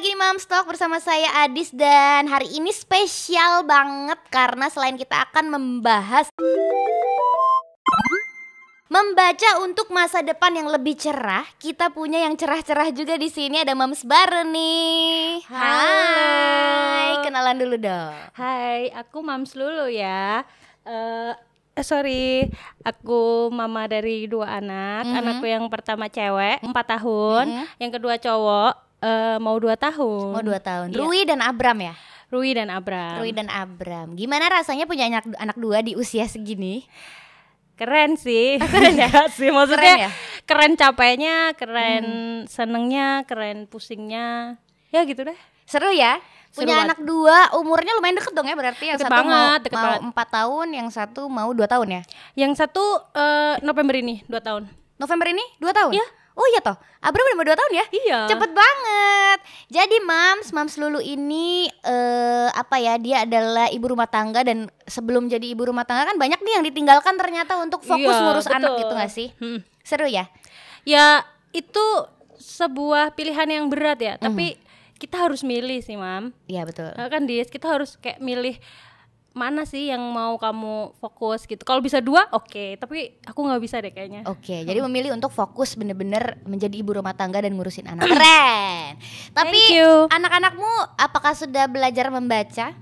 lagi di Mamstock bersama saya Adis dan hari ini spesial banget karena selain kita akan membahas Membaca untuk masa depan yang lebih cerah, kita punya yang cerah-cerah juga di sini ada Mams Baru nih. Hai, kenalan dulu dong. Hai, aku Mams Lulu ya. Eh eh, sorry, aku mama dari dua anak. Mhm. Anakku yang pertama cewek, empat tahun. Mhm. Yang kedua cowok, eh, mau dua tahun. Mau dua tahun. Iya. Rui dan Abram ya. Rui dan Abram. Rui dan Abram. Gimana rasanya punya anak anak dua di usia segini? Keren sih. Keren ya? Sih, maksudnya Keren keren, ya? capeknya, keren senengnya, keren pusingnya. Ya gitu deh. Seru ya? Seru Punya banget. anak dua, umurnya lumayan deket dong ya berarti yang Deket satu mau, banget, deket mau banget. empat tahun, yang satu mau dua tahun ya? Yang satu eh, November ini, dua tahun. November ini dua tahun? Iya. Oh iya toh, Abram udah mau dua tahun ya? Iya. Cepet banget. Jadi Mams, Mams Lulu ini eh apa ya? Dia adalah ibu rumah tangga dan sebelum jadi ibu rumah tangga kan banyak nih yang ditinggalkan ternyata untuk fokus Iya, ngurus anak betul. gitu gak sih? Hmm. Seru ya? Ya itu sebuah pilihan yang berat ya, Mhm. tapi kita harus milih sih, Mam. Iya betul. Nah, kan Dis, kita harus kayak milih mana sih yang mau kamu fokus gitu. Kalau bisa dua, oke, tapi aku nggak bisa deh kayaknya. Oke, jadi memilih untuk fokus bener-bener menjadi ibu rumah tangga dan ngurusin anak. Keren. Tapi anak-anakmu apakah sudah belajar membaca?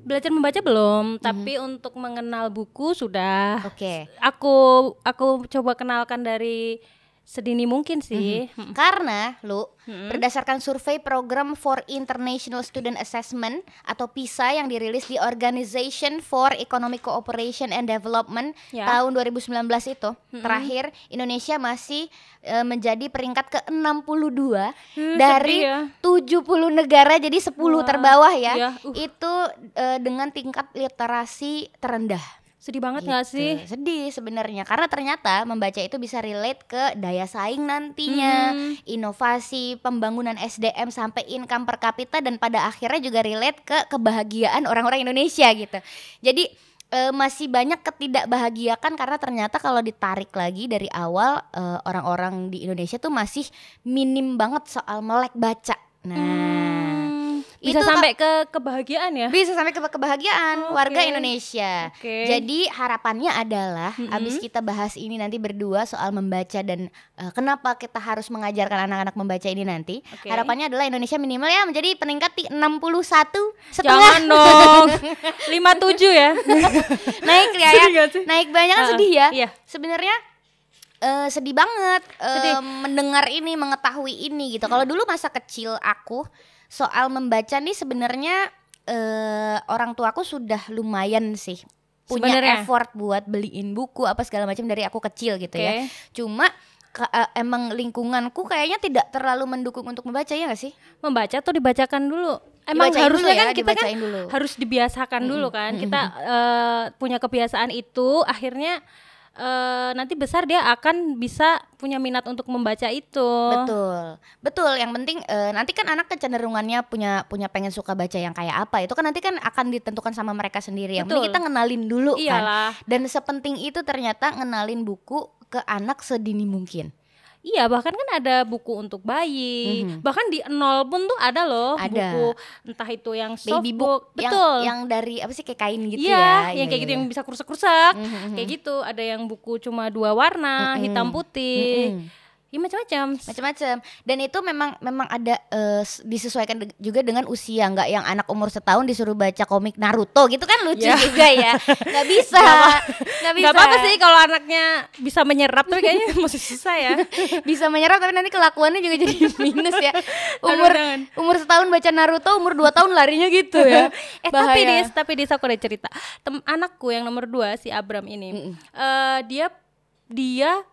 Belajar membaca belum, tapi untuk mengenal buku sudah. Oke. Aku aku coba kenalkan dari sedini mungkin sih. Mm. Karena lu berdasarkan survei program for International Student Assessment atau PISA yang dirilis di Organization for Economic Cooperation and Development Ya. tahun 2019 itu, terakhir Indonesia masih eh, menjadi peringkat ke-62 Hmm, dari ya. 70 negara jadi 10 Wah, terbawah ya. iya, uh. Itu eh, dengan tingkat literasi terendah. Sedih banget Gitu. sih? Sedih sebenarnya karena ternyata membaca itu bisa relate ke daya saing nantinya, Hmm. inovasi, pembangunan SDM sampai income per kapita dan pada akhirnya juga relate ke kebahagiaan orang-orang Indonesia gitu. Jadi eh, masih banyak ketidakbahagiaan karena ternyata kalau ditarik lagi dari awal eh, orang-orang di Indonesia tuh masih minim banget soal melek baca. Nah, Hmm, bisa Itu sampai ke kebahagiaan ya? bisa sampai ke kebahagiaan Oke. warga Indonesia. Oke. Jadi harapannya adalah Mm-mm. abis kita bahas ini nanti berdua soal membaca dan eh, kenapa kita harus mengajarkan anak-anak membaca ini nanti. Oke. Harapannya adalah Indonesia minimal ya menjadi peningkat di 61 setengah. Jangan dong. 57 ya. Naik ya, ya. Naik banyak kan Ah, sedih ya. iya. Sebenarnya eh, sedih banget eh, Sedih. mendengar ini, mengetahui ini gitu. Kalau dulu masa kecil aku soal membaca nih sebenarnya eh, orang tuaku sudah lumayan sih punya Sebenarnya? effort buat beliin buku apa segala macam dari aku kecil gitu ya. Oke. Cuma ke- eh, emang lingkunganku kayaknya tidak terlalu mendukung untuk membaca ya gak sih? Membaca tuh dibacakan dulu. Emang Dibacain harusnya dulu ya, kan kita kan dulu. harus dibiasakan dulu kan. Kita eh, punya kebiasaan itu akhirnya eh, nanti besar dia akan bisa punya minat untuk membaca itu. Betul, betul. Yang penting eh, nanti kan anak kecenderungannya punya punya pengen suka baca yang kayak apa itu kan nanti kan akan ditentukan sama mereka sendiri. Yang penting kita ngenalin dulu kan. Iyalah. Dan sepenting itu ternyata ngenalin buku ke anak sedini mungkin. Iya, bahkan kan ada buku untuk bayi. Mhm. Bahkan di nol pun tuh ada loh Ada. buku entah itu yang soft Baby book yang Betul. yang dari apa sih kayak kain gitu Iya, ya. yang Iya, kayak gitu iya. yang bisa kursak-kursak. Mhm, Kayak gitu. Ada yang buku cuma dua warna, Mhm. hitam putih. Mhm. Ya macam-macam. macam-macam dan itu memang memang ada s- disesuaikan de- juga dengan usia nggak yang anak umur setahun disuruh baca komik Naruto gitu kan lucu Ya. juga ya nggak bisa nggak bisa Gak apa-apa sih kalau anaknya bisa menyerap tapi kayaknya masih susah ya. bisa menyerap tapi nanti kelakuannya juga jadi minus ya Aduh, umur jangan. umur setahun baca Naruto umur dua tahun larinya gitu ya eh tapi Bahaya. Dis, tapi Dis aku ada cerita. Tem anakku yang nomor dua si Abram ini, eh, dia dia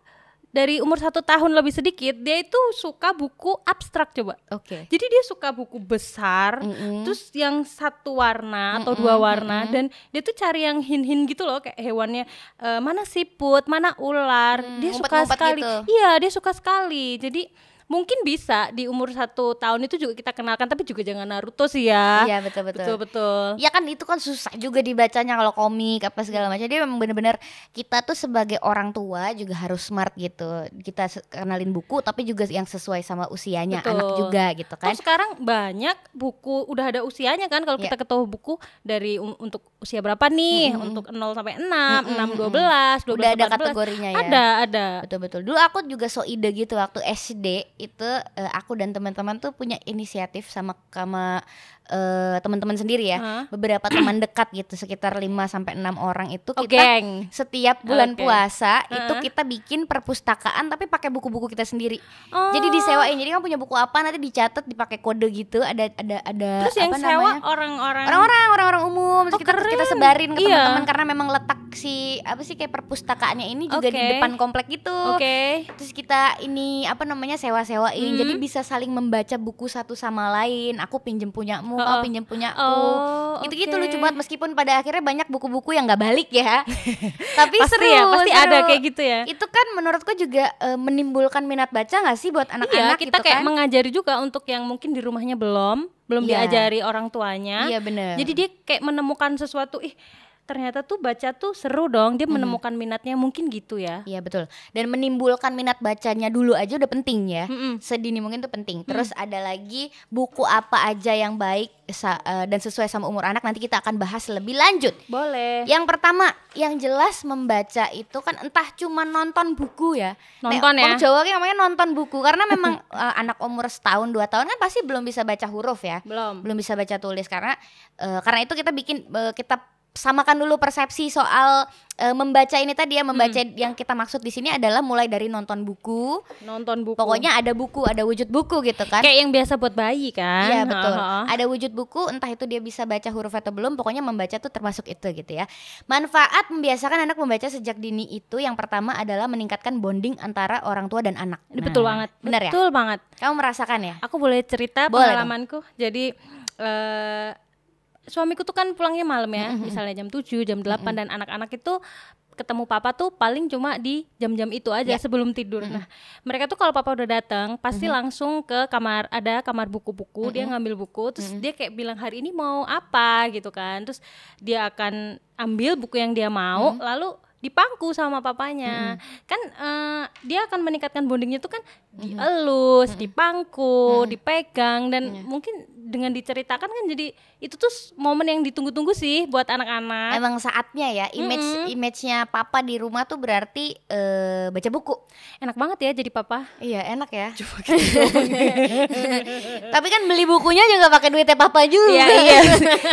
dari umur satu tahun lebih sedikit dia itu suka buku abstrak coba. oke Jadi dia suka buku besar, Mm-mm. terus yang satu warna atau dua warna, dan dia tuh cari yang hin-hin gitu loh, kayak hewannya eh, mana siput, mana ular. dia suka sekali. gitu. Iya, dia suka sekali. Jadi mungkin bisa di umur satu tahun itu juga kita kenalkan tapi juga jangan Naruto sih ya Iya betul betul. betul betul Ya kan itu kan susah juga dibacanya kalau komik apa segala macam. Dia memang bener-bener kita tuh sebagai orang tua juga harus smart gitu. Kita kenalin buku tapi juga yang sesuai sama usianya Betul. anak juga gitu kan. Terus sekarang banyak buku udah ada usianya kan kalau Iya. kita ketemu buku dari um- untuk usia berapa nih untuk 0 sampai 6, 6 12, 12 Udah ada 14. kategorinya ya. Ada, ada. Betul betul. Dulu aku juga so ide gitu waktu SD itu eh, aku dan teman-teman tuh punya inisiatif sama sama eh, teman-teman sendiri ya. Hah? Beberapa teman dekat gitu sekitar 5 sampai 6 orang itu Oh, kita geng. setiap bulan Oke. puasa itu Heeh. kita bikin perpustakaan tapi pakai buku-buku kita sendiri. Oh. Jadi disewain. Jadi kamu punya buku apa nanti dicatat dipakai kode gitu ada ada ada Terus yang apa sewa namanya? orang-orang orang-orang orang-orang umum Oh, kita kita sebarin ke Iya. teman-teman karena memang letak si apa sih kayak perpustakaannya ini juga di depan komplek gitu. Oke. Terus kita ini apa namanya sewa-sewain. Hmm. Jadi bisa saling membaca buku satu sama lain. Aku pinjem punyamu, Oh, kau oh. pinjem punyaku. Oh, Gitu-gitu oke. lucu banget meskipun pada akhirnya banyak buku-buku yang nggak balik ya. Tapi Pasti seru. ya, pasti seru. ada kayak gitu ya. Itu kan menurutku juga eh, menimbulkan minat baca nggak sih buat Iya, anak-anak kita gitu kayak kan? mengajari juga untuk yang mungkin di rumahnya belum, belum Iya. diajari orang tuanya. Iya bener. Jadi dia kayak menemukan sesuatu, ih ternyata tuh baca tuh seru dong. Dia menemukan minatnya mungkin gitu ya. Iya betul. Dan menimbulkan minat bacanya dulu aja udah penting ya. Mm-mm. Sedini mungkin tuh penting. Terus ada lagi buku apa aja yang baik sa- eh, dan sesuai sama umur anak nanti kita akan bahas lebih lanjut. Boleh. Yang pertama, yang jelas membaca itu kan entah cuma nonton buku ya. Nonton Nek, ya. Jawa namanya nonton buku karena memang eh, anak umur setahun dua tahun kan pasti belum bisa baca huruf ya. Belum. Belum bisa baca tulis karena eh, karena itu kita bikin eh, kita samakan dulu persepsi soal eh, membaca ini tadi ya membaca Hmm. yang kita maksud di sini adalah mulai dari nonton buku Nonton buku. pokoknya ada buku ada wujud buku gitu kan kayak yang biasa buat bayi kan. Iya betul. Ha-ha. Ada wujud buku, entah itu dia bisa baca huruf atau belum, pokoknya membaca tuh termasuk itu gitu ya. Manfaat membiasakan anak membaca sejak dini itu yang pertama adalah meningkatkan bonding antara orang tua dan anak. Ini betul Nah, banget. Bener ya? Betul banget. Kamu merasakan ya? Aku boleh cerita Boleh pengalamanku. Jadi eh suamiku tuh kan pulangnya malam ya, misalnya jam 7, jam 8 dan anak-anak itu ketemu papa tuh paling cuma di jam-jam itu aja Ya. sebelum tidur. Nah, mereka tuh kalau papa udah datang pasti langsung ke kamar ada kamar buku-buku, dia ngambil buku terus dia kayak bilang hari ini mau apa? gitu kan. Terus dia akan ambil buku yang dia mau lalu dipangku sama papanya. Kan eh, dia akan meningkatkan bondingnya tuh kan dielus, dipangku, dipegang dan mungkin dengan diceritakan kan jadi itu tuh momen yang ditunggu-tunggu sih buat anak-anak. Emang saatnya ya image image-nya papa di rumah tuh berarti eh, baca buku. Enak banget ya jadi papa. Iya, enak ya. Tapi kan beli bukunya juga pakai duitnya papa juga. Iya iya.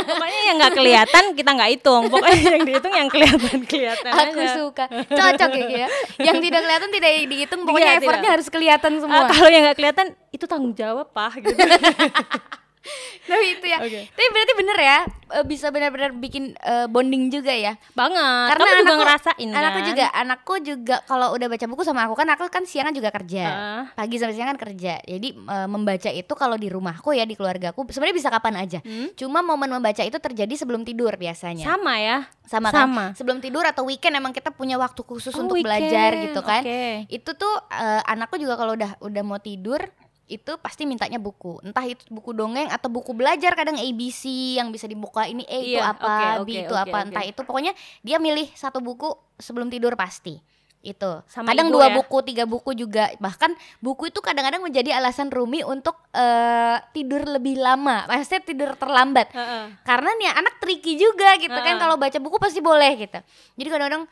Pokoknya yang nggak kelihatan kita nggak hitung. Pokoknya yang dihitung yang kelihatan kelihatan Aku aja. suka. Cocok ya ya. Yang tidak kelihatan tidak dihitung, pokoknya Iya, effortnya tidak. harus kelihatan Ah, semua. kalau yang nggak kelihatan itu tanggung jawab pak gitu. Tapi itu ya. Oke. Tapi berarti bener ya eh, bisa benar-benar bikin eh, bonding juga ya. Banget. Karena Kamu juga anakku- ngerasain kan. Anakku juga, anakku juga kalau udah baca buku sama aku kan aku kan siangan juga kerja. Heeh. Pagi sampai siang kan kerja. Jadi eh, membaca itu kalau di rumahku ya di keluargaku sebenarnya bisa kapan aja. Cuma momen membaca itu terjadi sebelum tidur biasanya. Sama ya. sama kan Sama. sebelum tidur atau weekend emang kita punya waktu khusus Oh, untuk weekend, belajar gitu kan oke. itu tuh eh, anakku juga kalau udah udah mau tidur itu pasti mintanya buku. Entah itu buku dongeng atau buku belajar kadang ABC yang bisa dibuka ini E itu Iya, apa oke, B oke, itu oke, apa oke. entah itu. Pokoknya dia milih satu buku sebelum tidur pasti. Itu. Sama kadang dua ya? buku tiga buku juga. Bahkan buku itu kadang-kadang menjadi alasan Rumi untuk eh, tidur lebih lama. Maksudnya tidur terlambat. Heeh. karena nih anak tricky juga gitu kan. Heeh. kalau baca buku pasti boleh gitu. Jadi kadang-kadang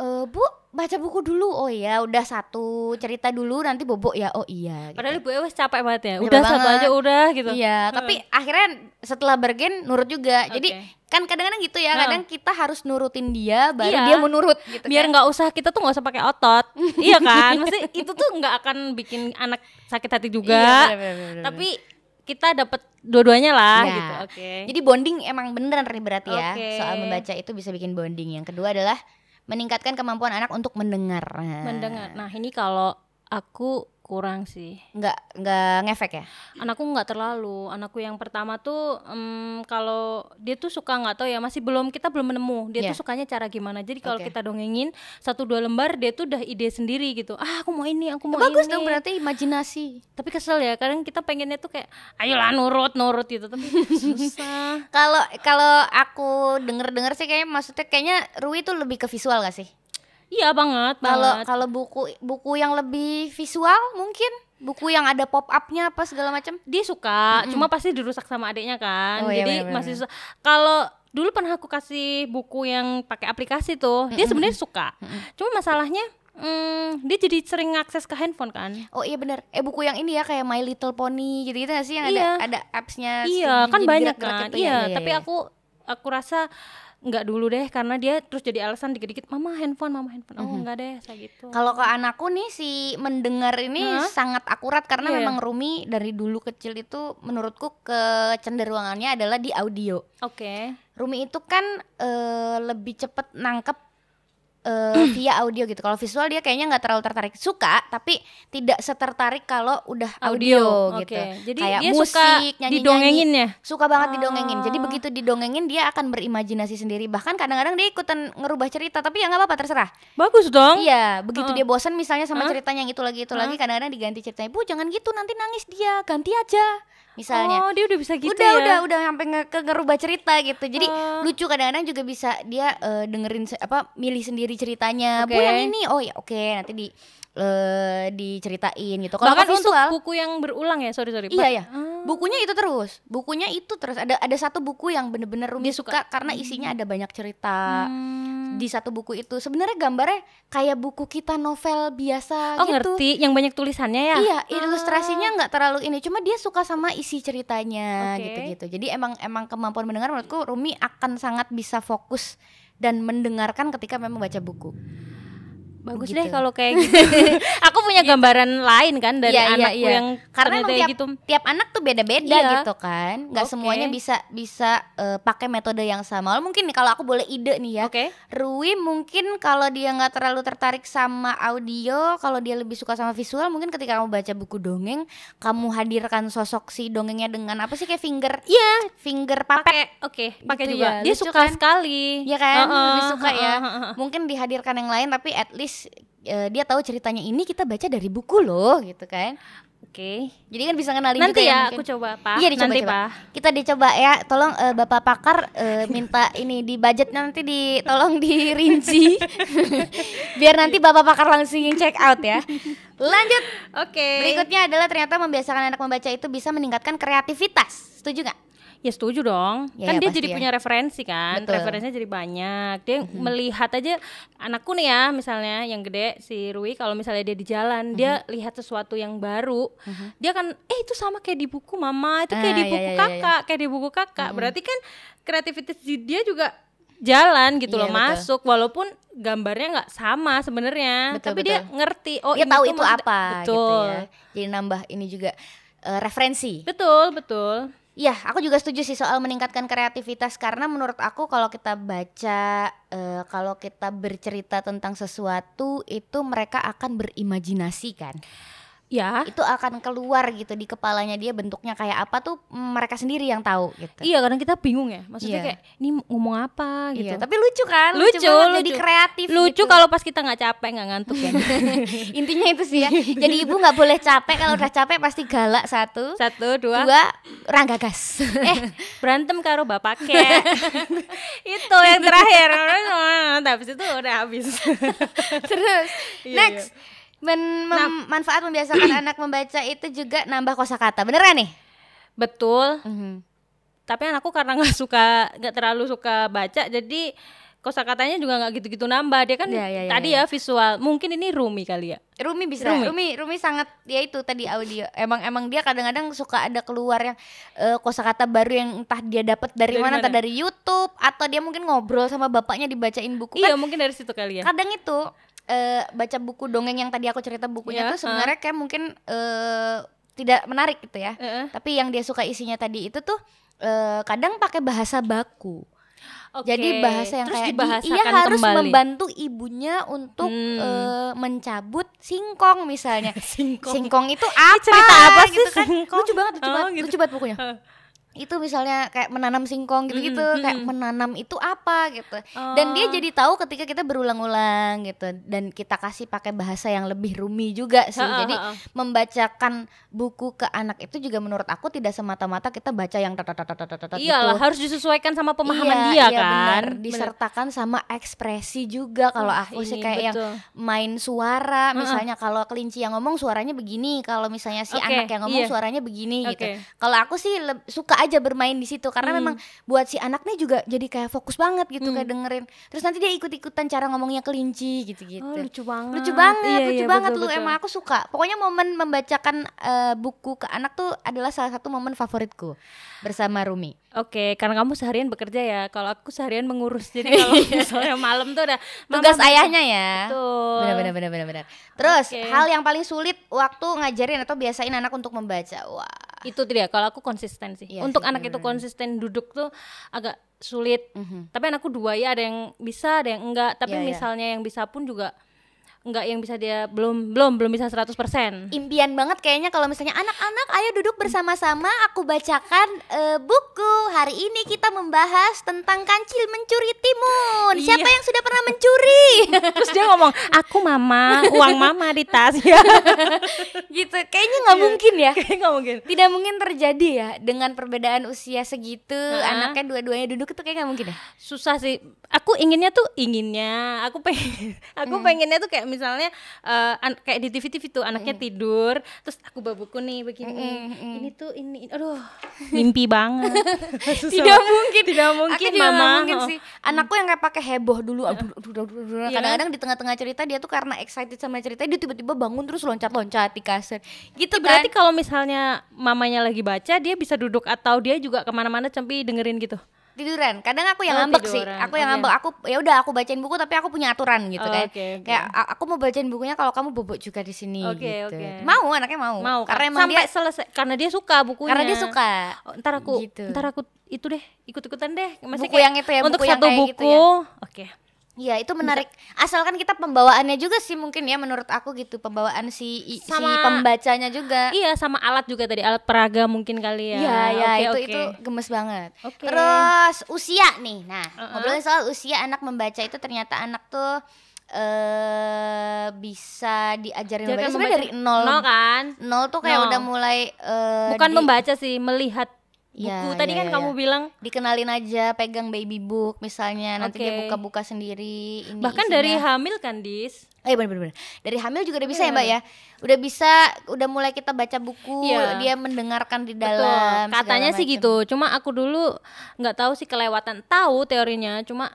"Eh, bu baca buku dulu oh ya udah satu cerita dulu nanti bobo ya oh iya gitu. Padahal ibu Ewes capek banget ya. Capek Udah satu banget. aja udah gitu. iya tapi akhirnya setelah bergen nurut juga jadi Oke. kan kadang-kadang gitu ya Heeh. kadang kita harus nurutin dia baru Iya. dia mau nurut gitu biar kan. nggak usah kita tuh nggak usah pakai otot iya kan maksudnya itu tuh nggak akan bikin anak sakit hati juga Iya, bener, bener, bener, tapi kita dapat dua-duanya lah Ya. gitu oke Jadi bonding emang beneran berarti ya Oke. soal membaca itu bisa bikin bonding. Yang kedua adalah meningkatkan kemampuan anak untuk mendengar. Mendengar nah ini kalau aku kurang sih. Nggak nggak ngefek ya? Anakku nggak terlalu. Anakku yang pertama tuh em, kalau dia tuh suka nggak tahu ya masih belum kita belum menemu dia Iya. tuh sukanya cara gimana. Jadi kalau Oke. kita dongengin satu dua lembar dia tuh udah ide sendiri gitu. Ah aku mau ini aku mau bagus ini. dong berarti imajinasi. Tapi kesel ya kadang kita pengennya tuh kayak ayolah nurut nurut gitu. Tapi susah. Kalau kalau aku denger dengar sih kayaknya maksudnya kayaknya Rui tuh lebih ke visual gak sih iya banget kalau kalau buku buku yang lebih visual mungkin? Buku yang ada pop upnya apa segala macam? Dia suka cuma pasti dirusak sama adiknya kan. Oh, iya, jadi benar-benar. masih susah. Kalau dulu pernah aku kasih buku yang pakai aplikasi tuh dia sebenarnya suka. Cuma masalahnya hmm, dia jadi sering akses ke handphone kan. Oh iya benar. Eh buku yang ini ya kayak My Little Pony gitu-gitu gak sih yang Iya. ada ada appsnya iya kan banyak kan. gitu iya, ya? Iya, tapi iya. aku aku rasa nggak dulu deh karena dia terus jadi alasan dikit-dikit mama handphone mama handphone oh enggak deh saya gitu Kalau ke anakku nih si mendengar ini Hah? sangat akurat karena Iya, iya. memang Rumi dari dulu kecil itu menurutku kecenderungannya adalah di audio. oke Rumi itu kan eh, lebih cepet nangkep eh, via audio gitu. Kalau visual dia kayaknya nggak terlalu tertarik. Suka tapi tidak setertarik kalau udah audio, Audio, gitu. Jadi Kayak dia musik, suka nyanyi-nyanyi. didongengin ya? Suka banget didongengin. Jadi Ah. begitu didongengin dia akan berimajinasi sendiri. Bahkan kadang-kadang dia ikutan ngerubah cerita tapi ya nggak apa-apa terserah. bagus dong Iya, begitu Heeh. dia bosan misalnya sama Hah? ceritanya yang itu lagi itu Hah? lagi kadang-kadang diganti ceritanya. Bu, jangan gitu nanti nangis dia. Ganti aja. Misalnya. oh dia udah bisa gitu udah ya udah udah sampai nge ngerubah cerita gitu jadi Oh. lucu kadang-kadang juga bisa dia eh, dengerin apa milih sendiri ceritanya bu Oke. yang ini oh ya oke nanti di eh, diceritain gitu. Kalau bahkan ke untuk visual. buku yang berulang ya sorry sorry. Iya ya Ah. bukunya itu terus. Bukunya itu terus. Ada ada satu buku yang bener-bener Rumi suka. suka karena isinya ada banyak cerita Hmm. di satu buku itu. Sebenarnya gambarnya kayak buku kita novel biasa oh gitu. ngerti. Yang banyak tulisannya ya? Iya, ilustrasinya nggak terlalu ini, cuma dia suka sama isi ceritanya gitu-gitu. Jadi emang emang kemampuan mendengar menurutku Rumi akan sangat bisa fokus dan mendengarkan ketika memang baca buku. Bagus Gitu. deh kalau kayak gitu aku punya gambaran lain kan dari Iya, iya, anakku iya. yang Karena emang tiap, gitu tiap anak tuh beda-beda Iya. gitu kan, nggak Oke. semuanya bisa bisa eh, pakai metode yang sama. Lalu mungkin nih kalau aku boleh ide nih ya, oke Rui mungkin kalau dia nggak terlalu tertarik sama audio, kalau dia lebih suka sama visual, mungkin ketika kamu baca buku dongeng, kamu hadirkan sosok si dongengnya dengan apa sih kayak finger, iya finger pakai oke pakai Gitu juga ya, dia lucu suka kan? sekali ya kan Heeh, lebih suka ya heeh, heeh. mungkin dihadirkan yang lain tapi at least eh, dia tahu ceritanya ini kita baca dari buku loh gitu kan oke jadi kan bisa kenalin nanti juga ya mungkin. aku coba pak Iya dicoba nanti coba. pak Kita dicoba ya. Tolong eh, Bapak pakar eh, minta ini di budget nanti di tolong dirinci. Biar nanti Bapak pakar langsung check out ya. Lanjut. oke Berikutnya adalah ternyata membiasakan anak membaca itu bisa meningkatkan kreativitas. Setuju nggak? Ya setuju dong. Ya, kan ya, dia jadi ya. punya referensi kan. Betul. Referensinya jadi banyak. Dia melihat aja anakku nih ya, misalnya yang gede si Rui kalau misalnya dia di jalan, dia lihat sesuatu yang baru, dia kan eh itu sama kayak di buku mama, itu kayak Ah, di iya, buku iya, iya, kakak, kayak di buku kakak. Berarti kan kreativitas di- dia juga jalan gitu Iya, loh betul. masuk walaupun gambarnya nggak sama sebenarnya Betul, tapi dia betul. ngerti oh dia ini tahu itu apa betul gitu ya. Jadi nambah ini juga eh, referensi. betul betul Iya, aku juga setuju sih soal meningkatkan kreativitas karena menurut aku kalau kita baca, eh, kalau kita bercerita tentang sesuatu itu mereka akan berimajinasi kan. Ya Itu akan keluar gitu di kepalanya dia bentuknya kayak apa tuh mm, mereka sendiri yang tahu gitu. iya kadang kita bingung ya maksudnya Iya. kayak ini ngomong apa gitu Iya, tapi lucu kan? lucu, banget, lucu. jadi kreatif. lucu gitu. kalau pas kita nggak capek nggak ngantuk ya intinya itu sih ya. Jadi ibu nggak boleh capek kalau udah capek pasti galak satu, satu dua, dua ranggagas. eh berantem karo bapak kek itu yang terakhir habis itu udah habis Terus Iya, next men- mem- manfaat membiasakan anak membaca itu juga nambah kosakata. Beneran nih? betul Mhm. tapi anakku karena nggak suka nggak terlalu suka baca jadi kosakatanya juga nggak gitu-gitu nambah dia kan Ya, ya, ya, tadi ya. ya visual mungkin ini Rumi kali ya Rumi bisa. Rumi. Rumi. Rumi sangat ya itu tadi audio. Emang emang dia kadang-kadang suka ada keluar yang eh, kosakata baru yang entah dia dapat dari, Dari mana, entah mana? dari YouTube atau dia mungkin ngobrol sama bapaknya dibacain buku. iya Kan mungkin dari situ kali ya kadang itu eh, baca buku dongeng yang tadi aku cerita bukunya Ya, tuh sebenarnya kayak mungkin eh, tidak menarik gitu ya. Heeh. Tapi yang dia suka isinya tadi itu tuh eh, kadang pakai bahasa baku. Oke. Jadi bahasa yang Terus kayak di, dibahasakan ia harus kembali. membantu ibunya untuk Hmm. eh, mencabut singkong misalnya. Singkong. Singkong itu apa? cerita apa sih gitu kan. singkong? Lucu banget, lucu Oh, banget, gitu. lucu banget bukunya. Itu misalnya kayak menanam singkong gitu-gitu, Mm-mm, kayak mm-mm. menanam itu apa gitu. Dan dia Oh. jadi tahu ketika kita berulang-ulang gitu dan kita kasih pakai bahasa yang lebih rumi juga sih. Ha-ha, Jadi ha-ha. membacakan buku ke anak itu juga menurut aku tidak semata-mata kita baca yang tat-tat-tat-tat-tat Iyalah gitu. harus disesuaikan sama pemahaman Iya, dia iya, kan. benar. Bener. Disertakan sama ekspresi juga kalau Wah, aku sih kayak yang betul. main suara misalnya kalau kelinci yang ngomong suaranya begini kalau misalnya si Oke, anak yang ngomong iya. suaranya begini gitu Oke. kalau aku sih suka aja bermain di situ karena Hmm. memang buat si anaknya juga jadi kayak fokus banget gitu Hmm. kayak dengerin terus nanti dia ikut-ikutan cara ngomongnya kelinci gitu-gitu Oh, lucu banget. lucu banget Iya, lucu iya, banget betul, lu betul. emang aku suka pokoknya momen membacakan eh, buku ke anak tuh adalah salah satu momen favoritku bersama Rumi Oke, karena kamu seharian bekerja ya. Kalau aku seharian mengurus. Jadi kalau misalnya malam tuh udah tugas Mama, ayahnya ya Betul. benar benar benar benar terus Oke. hal yang paling sulit waktu ngajarin atau biasain anak untuk membaca wah Itu dia. Kalau aku konsisten sih. Iya Untuk sih, anak itu bener-bener. konsisten duduk tuh agak sulit. Mhm. Tapi anakku dua ya ada yang bisa, ada yang enggak. Tapi Iya, iya. misalnya yang bisa pun juga enggak yang bisa dia belum belum belum bisa 100%. impian banget kayaknya kalau misalnya anak-anak ayo duduk bersama-sama aku bacakan eh, buku hari ini kita membahas tentang kancil mencuri timun siapa Iya. yang sudah pernah mencuri Terus dia ngomong, "Aku mama, uang mama di tas." Ya. gitu kayaknya nggak mungkin ya Kayak nggak mungkin. tidak mungkin terjadi ya dengan perbedaan usia segitu Heeh. anaknya dua-duanya duduk itu kayak nggak mungkin ya susah sih aku inginnya tuh inginnya aku pengen aku Hmm. pengennya tuh kayak misalnya an- kayak di TV TV tuh anaknya Hmm. tidur terus aku bawa buku nih begini. Mm-mm, mm-mm. ini tuh ini aduh. Mimpi banget. Tidak mungkin. Tidak Aku mungkin juga nggak mama mungkin Oh. sih. Anakku yang kayak pakai heboh dulu. Iya. kan? kadang-kadang di tengah-tengah cerita dia tuh karena excited sama cerita dia tiba-tiba bangun terus loncat-loncat di kasur. Gitu berarti kan? kalau misalnya mamanya lagi baca dia bisa duduk atau dia juga ke mana-mana sampai dengerin gitu tiduran kadang aku yang Oh, ngambek sih tiduran. aku yang Oke. ngambek aku ya udah aku bacain buku tapi aku punya aturan gitu Oh, kan oke, oke. kayak a- aku mau bacain bukunya kalau kamu bobok juga di sini Oke, gitu oke. mau anaknya mau, mau karena emang sampai dia selesai karena dia suka bukunya karena dia suka Oh, ntar aku Gitu. ntar aku itu deh ikut-ikutan deh Maksudnya Buku kayak yang itu ya, untuk buku yang satu kayak buku gitu ya. oke Iya itu menarik asalkan kita pembawaannya juga sih mungkin ya menurut aku gitu pembawaan si i- si Sama- pembacanya juga Iya sama alat juga tadi alat peraga mungkin kali ya. Iya ya Oke, itu oke. itu gemes banget. Oke. Terus usia nih. Nah, Uh-uh. ngobrolin soal usia anak membaca itu ternyata anak tuh eh bisa diajarin Dia membaca sebenarnya dari nol. Nol kan? Nol tuh kayak Nol. udah mulai eh, Bukan di- membaca sih, melihat buku. Iya, tadi iya, kan iya, kamu iya. bilang dikenalin aja pegang baby book misalnya nanti dia Oke. buka-buka sendiri ini bahkan isinya. dari hamil kan, Dis. Eh bener-bener Dari hamil juga udah bisa ya Iya, mbak ya Udah bisa Udah mulai kita baca buku Iya. Dia mendengarkan di Betul. dalam Katanya segala sih macam. gitu. Cuma aku dulu nggak tahu sih kelewatan. Tahu teorinya, cuma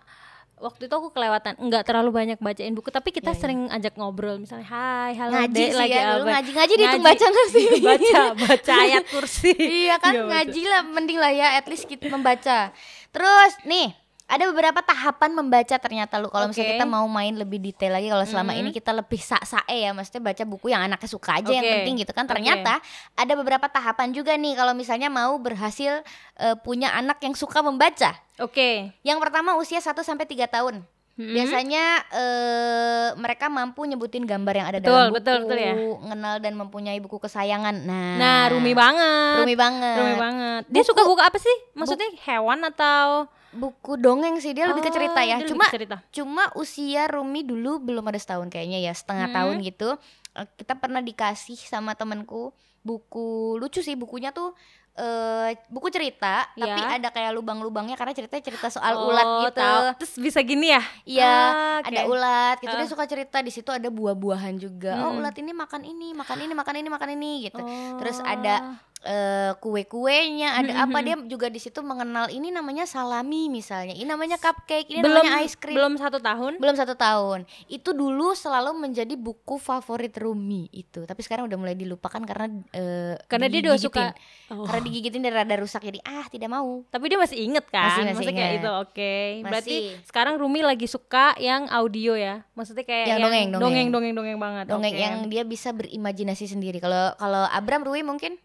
waktu itu aku kelewatan nggak terlalu banyak bacain buku tapi kita Iya, iya. sering ajak ngobrol misalnya hai halo Ngaji dek sih lagi ya apa dulu ngaji-ngaji dihitung baca gak sih? baca baca ayat kursi Iya kan Nggak baca. ngaji lah Mending lah ya At least kita membaca Terus nih ada beberapa tahapan membaca ternyata lu kalau misalnya Oke. kita mau main lebih detail lagi kalau selama Mhm. ini kita lebih sak-sae ya maksudnya baca buku yang anaknya suka aja yang Oke. penting gitu kan ternyata ada beberapa tahapan juga nih kalau misalnya mau berhasil eh, punya anak yang suka membaca oke yang pertama usia 1 sampai 3 tahun Mm-mm. Biasanya eh, mereka mampu nyebutin gambar yang ada Betul, dalam buku, betul, betul ya. mengenal dan mempunyai buku kesayangan. Nah, Nah, rumi banget. Rumi banget. Rumi banget. Dia suka buku apa sih? Maksudnya hewan atau Buku dongeng sih dia lebih ke cerita Oh, ya. Cuma cerita. cuma usia Rumi dulu belum ada setahun kayaknya ya, setengah Hmm. tahun gitu. Eh, Kita pernah dikasih sama temanku buku lucu sih bukunya tuh eh buku cerita tapi Ya. ada kayak lubang-lubangnya karena ceritanya cerita soal Oh, ulat gitu. tahu. Terus bisa gini ya? Iya, Ah, oke. ada ulat gitu. Dia Ah. suka cerita di situ ada buah-buahan juga. Oh, Hmm. ulat ini makan ini, makan ini, makan ini, makan ini gitu. Oh. Terus ada eh, kue-kuenya, ada Hmm, apa dia juga di situ mengenal ini namanya salami misalnya. Ini namanya cupcake, ini belum namanya ice cream. belum satu tahun. Belum satu tahun. Itu dulu selalu menjadi buku favorit Rumi itu. Tapi sekarang udah mulai dilupakan karena eh, Karena dia udah suka. Oh. Karena digigitin dan rada rusak jadi ah tidak mau. Tapi dia masih inget kan? Masih- masih Maksudnya kayak inget. itu. Oke. Berarti Masih. sekarang Rumi lagi suka yang audio ya. Maksudnya kayak Yang dongeng, dongeng. dongeng, dongeng, dongeng banget. Dongeng Oke. yang dia bisa berimajinasi sendiri. Kalau kalau Abram Rui mungkin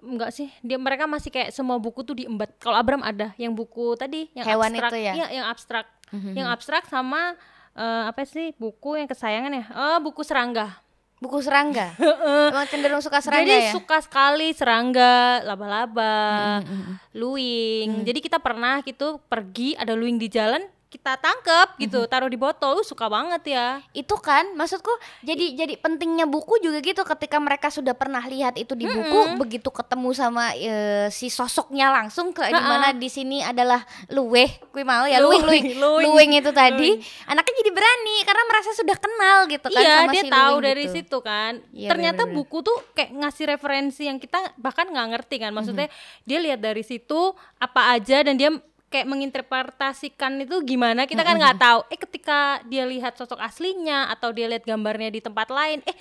enggak sih dia mereka masih kayak semua buku tuh diembat kalau Abram ada yang buku tadi yang Hewan abstrak itu ya? iya yang abstrak Mhm. yang abstrak sama eh, apa sih buku yang kesayangan ya oh buku serangga Buku serangga. Emang cenderung suka serangga jadi ya? suka sekali serangga laba-laba Mm-mm. luing Hmm. jadi kita pernah gitu pergi ada luing di jalan kita tangkep gitu Hmm. taruh di botol Uh, suka banget ya itu kan maksudku jadi jadi pentingnya buku juga gitu ketika mereka sudah pernah lihat itu di buku begitu ketemu sama eh, si sosoknya langsung ke di mana di sini adalah luweh kui mau ya Luwing, luwing. luwing itu tadi anaknya jadi berani karena merasa sudah kenal gitu kan iya sama dia si tahu luwing dari gitu. situ kan Iya, ternyata bener-bener. buku tuh kayak ngasih referensi yang kita bahkan nggak ngerti kan maksudnya dia lihat dari situ apa aja dan dia kayak menginterpretasikan itu gimana kita kan nggak tahu. Eh ketika dia lihat sosok aslinya atau dia lihat gambarnya di tempat lain eh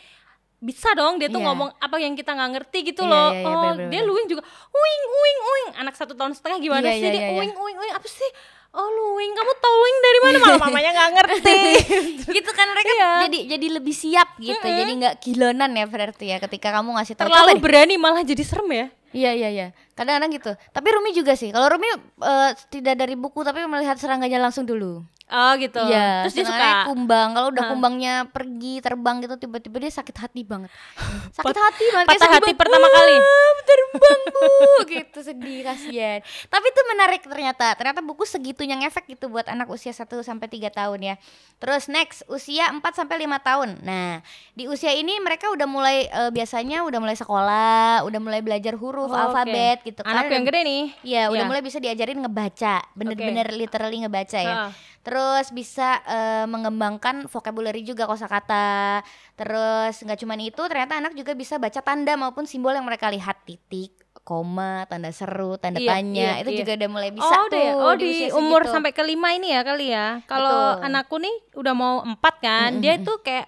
bisa dong dia tuh Iya. ngomong apa yang kita nggak ngerti gitu Iya, loh. iya, iya, oh bener-bener. dia luing juga uing uing uing. Anak satu tahun setengah gimana Iya, sih iya, dia? iya, iya. uing uing uing. Apa sih oh luing kamu tahu luing dari mana malah mamanya nggak ngerti gitu kan mereka Iya. jadi jadi lebih siap gitu jadi nggak gilonan ya berarti ya ketika kamu ngasih tahu terlalu "Coba deh." berani malah jadi serem ya Iya iya iya. Kadang-kadang gitu. Tapi Rumi juga sih. Kalau Rumi eh, tidak dari buku tapi melihat serangganya langsung dulu. Oh gitu. Iya. Terus dia suka kumbang. Kalau udah Hah. kumbangnya pergi terbang gitu tiba-tiba dia sakit hati banget. Sakit hati banget. patah hati banget. pertama kali. "Ah, Terbang bu, gitu sedih kasihan. Tapi itu menarik ternyata. Ternyata buku segitunya ngefek gitu buat anak usia 1 sampai 3 tahun ya. Terus next usia 4 sampai 5 tahun. Nah, di usia ini mereka udah mulai eh, biasanya udah mulai sekolah, udah mulai belajar huruf, Oh, alfabet gitu kan. Anakku yang gede nih. Iya, udah Iya. mulai bisa diajarin ngebaca, bener-bener literally ngebaca ya. Heeh. Terus bisa eh, mengembangkan vocabulary juga kosakata. Terus nggak cuman itu, ternyata anak juga bisa baca tanda maupun simbol yang mereka lihat titik, koma, tanda seru, tanda Iya, tanya. iya, itu iya. juga udah mulai bisa oh, ya? tuh Oh, di, di, umur segitu. sampai kelima ini ya kali ya. Kalau anakku nih udah mau empat kan, dia itu kayak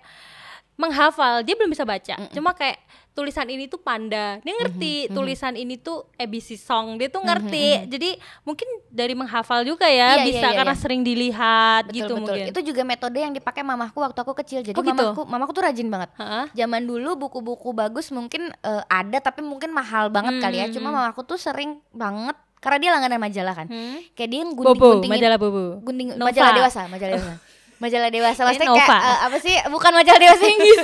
menghafal. Dia belum bisa baca. Cuma kayak tulisan ini tuh panda. Dia ngerti tulisan ini tuh ABC song. Dia tuh ngerti. Jadi mungkin dari menghafal juga Iya, ya iya, bisa iya, karena iya. sering dilihat Betul, gitu betul. mungkin. Itu juga metode yang dipakai mamahku waktu aku kecil. Jadi Oh, gitu? mamaku, mamaku tuh rajin banget. Heeh. Zaman dulu buku-buku bagus mungkin eh, ada tapi mungkin mahal banget kali ya. Hmm, Cuma mamaku tuh sering banget karena dia langganan majalah kan. Hmm. Kayak dia gunting-guntingin majalah Bobo. gunting Nova. majalah dewasa, majalah dewasa. Majalah dewasa maksudnya kayak eh, apa sih? Bukan majalah dewasa Inggris.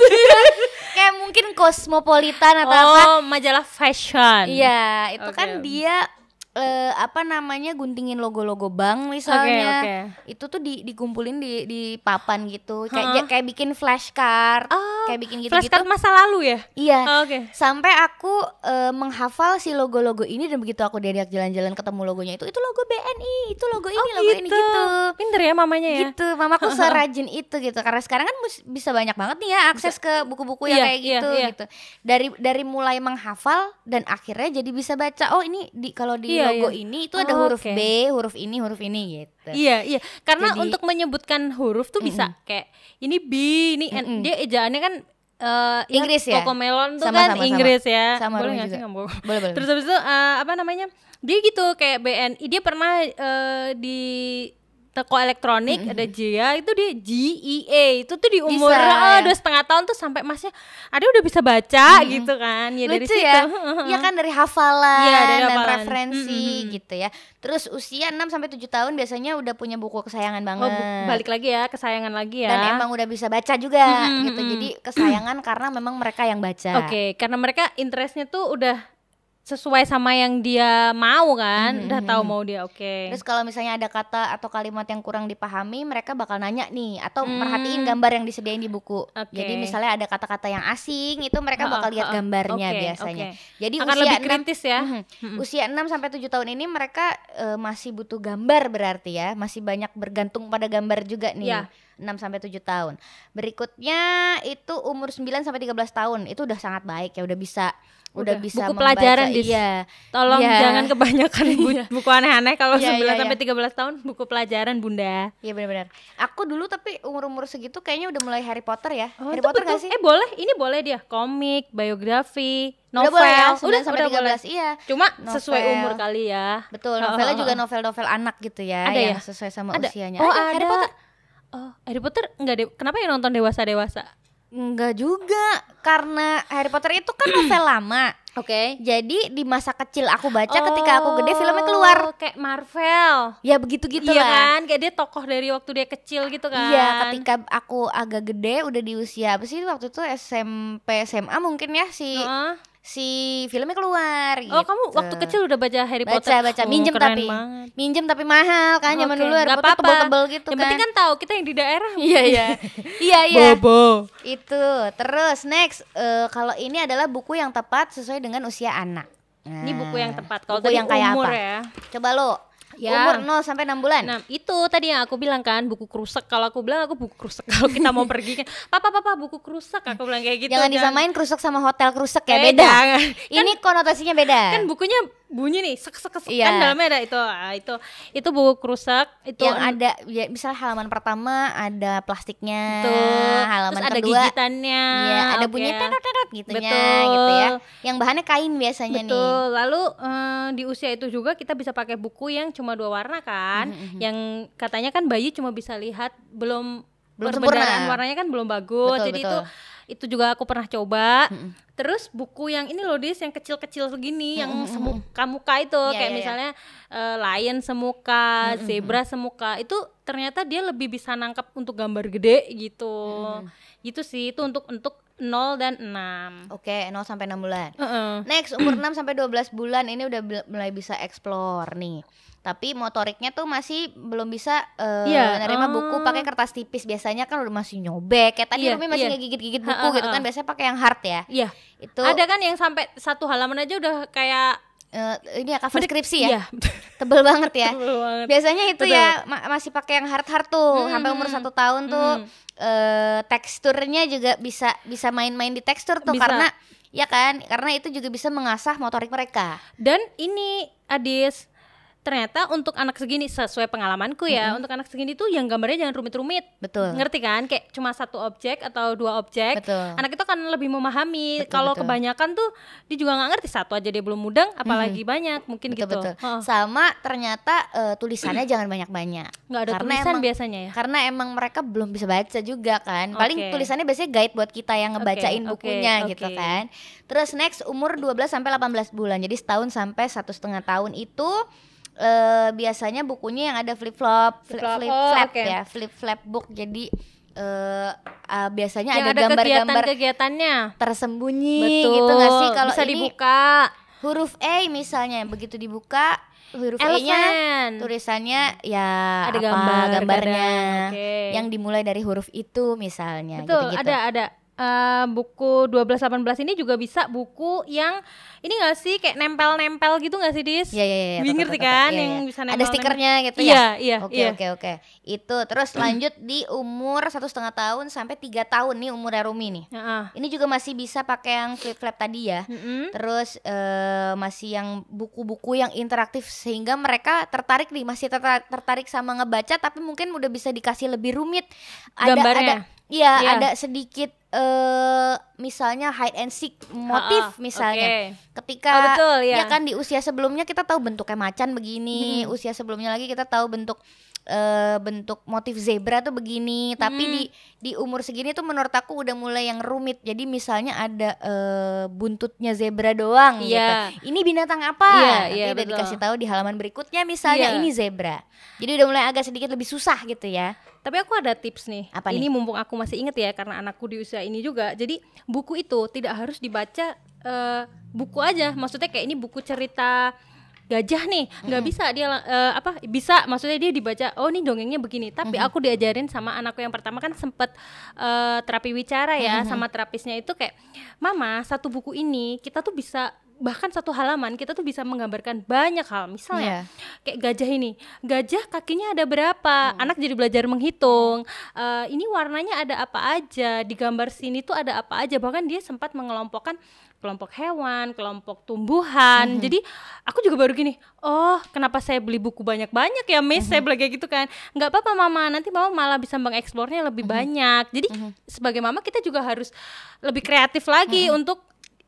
kayak mungkin Cosmopolitan atau apa. Oh, majalah fashion. Iya, itu Oke. kan dia eh, apa namanya guntingin logo-logo bank misalnya. oke. Itu tuh di dikumpulin di di papan gitu. Kayak Hah? kayak bikin flashcard, Oh, kayak bikin gitu-gitu. Flashcard masa lalu ya? Iya. Oh, Oke. Sampai aku eh, menghafal si logo-logo ini dan begitu aku diajak jalan-jalan ketemu logonya itu itu logo BNI, itu logo ini, logo ini gitu. Pinter ya mamanya ya. Gitu, mamaku serajin itu gitu. Karena sekarang kan bisa banyak banget nih ya akses ke buku-buku yang Iya, kayak iya, gitu iya. gitu. Dari dari mulai menghafal dan akhirnya jadi bisa baca. Oh, ini di kalau di Iya, logo iya. ini itu ada Oh, huruf oke. B, huruf ini, huruf ini gitu. Iya, iya. Karena Jadi- untuk menyebutkan huruf tuh bisa kayak ini B, ini N. Mm-mm. Dia ejaannya kan eh Inggris ya? Cocomelon tuh Sama, kan sama, sama. Inggris ya. Sama boleh nggak sih nggak boleh. Boleh. Terus habis itu eh, apa namanya? Dia gitu kayak BNI dia pernah eh, di toko elektronik ada Jia itu dia GEA itu tuh di umur Bisa, ya. dua setengah tahun tuh sampai masnya ada udah bisa baca gitu kan ya dari Lucu situ ya. Iya kan dari hafalan Iya, dari dan hafalan. referensi Mm-mm. gitu ya. Terus usia 6 sampai 7 tahun biasanya udah punya buku kesayangan Oh, banget. bu- balik lagi ya kesayangan lagi ya dan emang udah bisa baca juga Mm-mm, gitu. mm-mm. Jadi kesayangan karena memang mereka yang baca. Oke, karena mereka interestnya tuh udah sesuai sama yang dia mau kan, Mhm, udah tahu mau dia oke. Terus kalau misalnya ada kata atau kalimat yang kurang dipahami, mereka bakal nanya nih atau Hmm. merhatiin gambar yang disediain di buku. Oke. Jadi misalnya ada kata-kata yang asing, itu mereka bakal lihat ha, ha. gambarnya Oke, biasanya. oke. Jadi Akan usia lebih 6 kritis ya. Mhm. Usia 6 sampai 7 tahun ini mereka eh, masih butuh gambar berarti ya, masih banyak bergantung pada gambar juga nih. Ya. 6 sampai 7 tahun. Berikutnya itu umur 9 sampai 13 tahun. Itu udah sangat baik ya, udah bisa udah, Udah, bisa buku membaca. pelajaran, Dis. Iya. Tolong Iya. jangan kebanyakan bu- buku aneh-aneh kalau Iya, 9 iya, sampai iya. 13 tahun buku pelajaran Bunda. Iya benar-benar. Aku dulu tapi umur-umur segitu kayaknya udah mulai Harry Potter ya. Harry itu Potter betul. gak sih? Eh boleh, ini boleh dia. Komik, biografi, udah novel. boleh ya, 9 udah, sampai udah 13. boleh. Iya. Cuma sesuai Novel. umur kali ya. Betul, Oh, novelnya oh, juga oh. novel-novel anak gitu ya Ada yang ya? sesuai sama Ada. usianya. Oh, Ada, Harry. Potter. Oh, Harry Potter enggak deh. Kenapa yang nonton dewasa-dewasa? Enggak juga, karena Harry Potter itu kan novel lama. Oke. Jadi di masa kecil aku baca ketika aku gede filmnya keluar. Oh, kayak Marvel. Ya begitu-gitu iya lah. kan? Kayak dia tokoh dari waktu dia kecil gitu kan. Iya, ketika aku agak gede udah di usia apa sih waktu itu SMP SMA mungkin ya si Heeh. Si filmnya keluar Oh, gitu. kamu waktu kecil udah baca Harry baca Potter? baca Oh, minjem tapi banget. minjem tapi mahal kan zaman Oke, dulu Harry Potter tebel-tebel gitu Yang kan. penting kan tahu kita yang di daerah. Iya iya. iya iya. Bobo. Itu. Terus next eh, kalau ini adalah buku yang tepat sesuai dengan usia anak. Ini buku yang Nah, tepat. Kalau buku yang kayak umur apa? ya. Coba lo. Ya. Umur 0 sampai 6 bulan. Nah itu tadi yang aku bilang kan buku krusek Kalau aku bilang aku buku krusek Kalau kita mau pergi kan Papa papa buku krusek Aku bilang kayak gitu Jangan kan. disamain krusek sama hotel krusek ya Eh, beda. jangan. Ini konotasinya beda. Kan bukunya bunyi nih sek sek sek Iya. kan dalamnya ada itu ah, itu itu buku krusek itu yang ada ya misal halaman pertama ada plastiknya, Tuh. halaman Terus ada kedua gigitannya Iya, ada oke. bunyi tetot-tetot gitunya Betul. gitu ya. Yang bahannya kain biasanya nih. Betul. Lalu eh, di usia itu juga kita bisa pakai buku yang cuma dua warna kan, Mm-hmm, yang katanya kan bayi cuma bisa lihat belum Belum perbedaan sempurna. warnanya kan belum bagus. Betul, Jadi betul. itu itu juga aku pernah coba. Terus buku yang ini loh dis yang kecil-kecil segini yang semuka-muka itu Iya, kayak iya, iya. misalnya eh, lion semuka, zebra semuka itu ternyata dia lebih bisa nangkap untuk gambar gede gitu. Gitu sih itu untuk untuk 0 dan 6. Oke, 0 sampai 6 bulan. Heeh. Next umur 6 sampai 12 bulan ini udah mulai bisa explore nih. Tapi motoriknya tuh masih belum bisa eh, Iya, nerima oh. buku pakai kertas tipis. Biasanya kan udah masih nyobek. Kayak tadi Iya, Rumi masih iya. ngegigit-gigit Ha, buku ha, gitu kan. Biasanya pakai yang hard ya. Iya. Itu Ada kan yang sampai satu halaman aja udah kayak eh, ini ya cover skripsi ya. Iya. Tebel banget ya. Tebel banget. Biasanya itu Betul. ya ma- masih pakai yang hard-hard tuh sampai umur satu tahun tuh eh, teksturnya juga bisa bisa main-main di tekstur tuh Bisa. karena ya kan karena itu juga bisa mengasah motorik mereka. Dan ini Adis ternyata untuk anak segini sesuai pengalamanku ya, untuk anak segini tuh yang gambarnya jangan rumit-rumit. Betul. Ngerti kan? Kayak cuma satu objek atau dua objek. Betul. Anak itu kan lebih memahami. Kalau kebanyakan tuh dia juga nggak ngerti satu aja dia belum mudeng, apalagi banyak mungkin Betul gitu. betul. Heeh. Sama ternyata eh, tulisannya jangan banyak-banyak. Nggak ada Karena tulisan emang- biasanya ya. Karena emang mereka belum bisa baca juga kan. Paling Oke. tulisannya biasanya guide buat kita yang ngebacain oke, bukunya oke. gitu kan. Terus next umur 12 sampai 18 bulan. Jadi setahun sampai satu setengah tahun itu eh biasanya bukunya yang ada flip flop, flip, flip oh, flap oke. ya, flip flap book. Jadi eh ah, biasanya Yang ada gambar-gambar kegiatan-kegiatannya. tersembunyi Betul. gitu nggak sih kalau bisa ini dibuka. huruf E misalnya begitu dibuka huruf E-nya tulisannya ya Ada apa gambar gambarnya oke. yang dimulai dari huruf itu misalnya Betul, gitu-gitu. ada ada Eh, buku 12 18 ini juga bisa buku yang ini gak sih kayak nempel-nempel gitu gak sih Dis? Iya iya iya. Ngerti kan iya, yang iya. bisa Ada nempel stikernya gitu Iya, ya. iya, Oke iya. oke oke. Itu terus lanjut di umur satu setengah tahun sampai tiga tahun nih umurnya Rumi nih. Heeh. Ini juga masih bisa pakai yang flip flap tadi ya. Mm-mm. Terus eh, masih yang buku-buku yang interaktif sehingga mereka tertarik nih masih terta- tertarik sama ngebaca tapi mungkin udah bisa dikasih lebih rumit. Ada Gambarnya. ada iya Iya. ada sedikit eh misalnya hide and seek motif ah, misalnya. oke. Ketika Oh, betul, ya. ya kan di usia sebelumnya kita tahu bentuknya macan begini, usia sebelumnya lagi kita tahu bentuk eh, bentuk motif zebra tuh begini, tapi di di umur segini tuh menurut aku udah mulai yang rumit. Jadi misalnya ada eh, buntutnya zebra doang Iya. gitu. Ini binatang apa? Iya, Nanti iya, udah betul. dikasih tahu di halaman berikutnya misalnya Iya. ini zebra. Jadi udah mulai agak sedikit lebih susah gitu ya. Tapi aku ada tips nih. Apa ini nih? mumpung aku masih inget ya karena anakku di usia ini juga. Jadi buku itu tidak harus dibaca eh, buku aja. Maksudnya kayak ini buku cerita gajah nih nggak bisa dia eh, apa bisa maksudnya dia dibaca oh ini dongengnya begini. Tapi aku diajarin sama anakku yang pertama kan sempet eh, terapi wicara ya sama terapisnya itu kayak mama satu buku ini kita tuh bisa bahkan satu halaman kita tuh bisa menggambarkan banyak hal. Misalnya kayak gajah ini gajah kakinya ada berapa? Anak jadi belajar menghitung Eh, ini warnanya ada apa aja? Di gambar sini tuh ada apa aja? Bahkan dia sempat mengelompokkan kelompok hewan kelompok tumbuhan. Jadi aku juga baru gini oh kenapa saya beli buku banyak-banyak ya Miss? Saya bilang kayak gitu kan. Nggak apa-apa mama. Nanti mama malah bisa mengeksplornya lebih banyak. Jadi sebagai mama kita juga harus lebih kreatif lagi untuk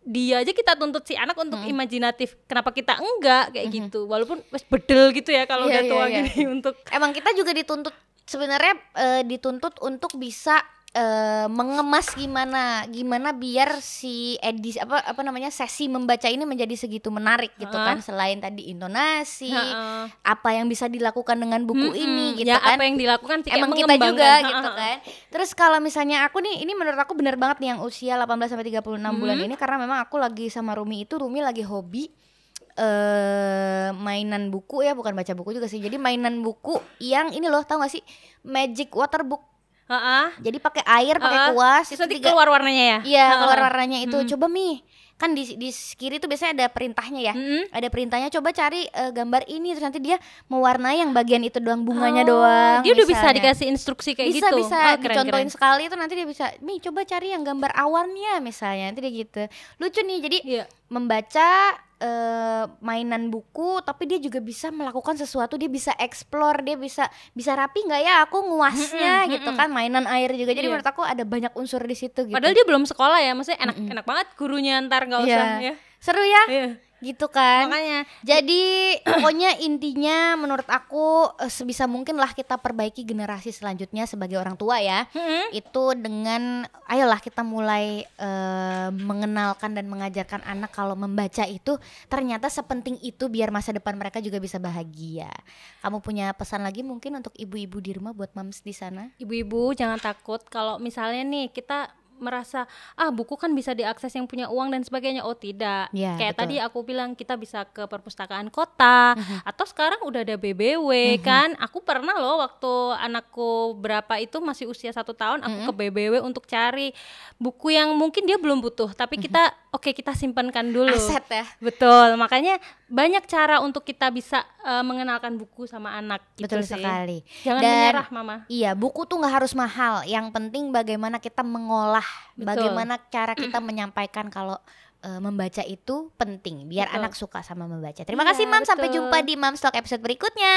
dia aja kita tuntut si anak untuk imajinatif. Kenapa kita enggak? Kayak gitu. Walaupun wes bedel gitu ya kalau Iya, udah tua iya, iya. gini untuk Emang kita juga dituntut sebenarnya eh, dituntut untuk bisa eh, mengemas gimana gimana biar si edisi apa apa namanya sesi membaca ini menjadi segitu menarik gitu Heeh. kan selain tadi intonasi Heeh. apa yang bisa dilakukan dengan buku Mm-mm. ini gitu ya kan apa yang dilakukan sih emang kita juga mengembangkan. gitu Ha-ha. kan. Terus kalau misalnya aku nih ini menurut aku bener banget nih yang usia 18 sampai 36 bulan Hmm. ini karena memang aku lagi sama Rumi itu Rumi lagi hobi eh mainan buku ya bukan baca buku juga sih. Jadi mainan buku yang ini loh tahu gak sih Magic Water Book. Ha-ha. Jadi pakai air, pakai Ha-ha. kuas, Terus itu nanti tiga- keluar warnanya ya Iya, Ha-ha. keluar warnanya itu. Hmm. Coba Mi. Kan di di kiri tuh biasanya ada perintahnya ya. Mm-mm. Ada perintahnya coba cari eh, gambar ini terus nanti dia mewarnai yang bagian itu doang bunganya Oh, doang. dia udah bisa misalnya dikasih instruksi kayak bisa gitu bisa Oh, keren, dicontohin keren. sekali itu nanti dia bisa mi coba cari yang gambar awannya misalnya nanti dia gitu lucu nih jadi Iya. membaca eh, mainan buku tapi dia juga bisa melakukan sesuatu dia bisa explore dia bisa bisa rapi nggak ya aku nguasnya Mm-mm, gitu mm-mm. kan mainan air juga jadi Iya. menurut aku ada banyak unsur di situ gitu padahal dia belum sekolah ya maksudnya enak Mm-mm. enak banget gurunya ntar nggak Iya. usah ya seru ya Iya. Gitu kan makanya Jadi pokoknya intinya menurut aku eh, sebisa mungkin lah kita perbaiki generasi selanjutnya sebagai orang tua ya. Mm-mm. Itu dengan ayolah kita mulai eh, mengenalkan dan mengajarkan anak kalau membaca itu ternyata sepenting itu biar masa depan mereka juga bisa bahagia. Kamu punya pesan lagi mungkin untuk ibu-ibu di rumah buat mams di sana? ibu-ibu jangan takut kalau misalnya nih kita merasa ah buku kan bisa diakses yang punya uang dan sebagainya oh tidak Iya, kayak betul. tadi aku bilang kita bisa ke perpustakaan kota Mhm. atau sekarang udah ada BBW kan aku pernah loh waktu anakku berapa itu masih usia satu tahun aku Mhm. ke BBW untuk cari buku yang mungkin dia belum butuh tapi kita oke kita simpankan dulu. Aset ya. betul makanya banyak cara untuk kita bisa eh, mengenalkan buku sama anak gitu Betul sih. sekali. jangan Dan- menyerah mama Iya, buku tuh nggak harus mahal. Yang penting bagaimana kita mengolah, Betul. bagaimana cara kita menyampaikan kalau eh, membaca itu penting, biar Betul. anak suka sama membaca. Terima Iya, kasih, Mam. Sampai betul. jumpa di Mam Talk episode berikutnya.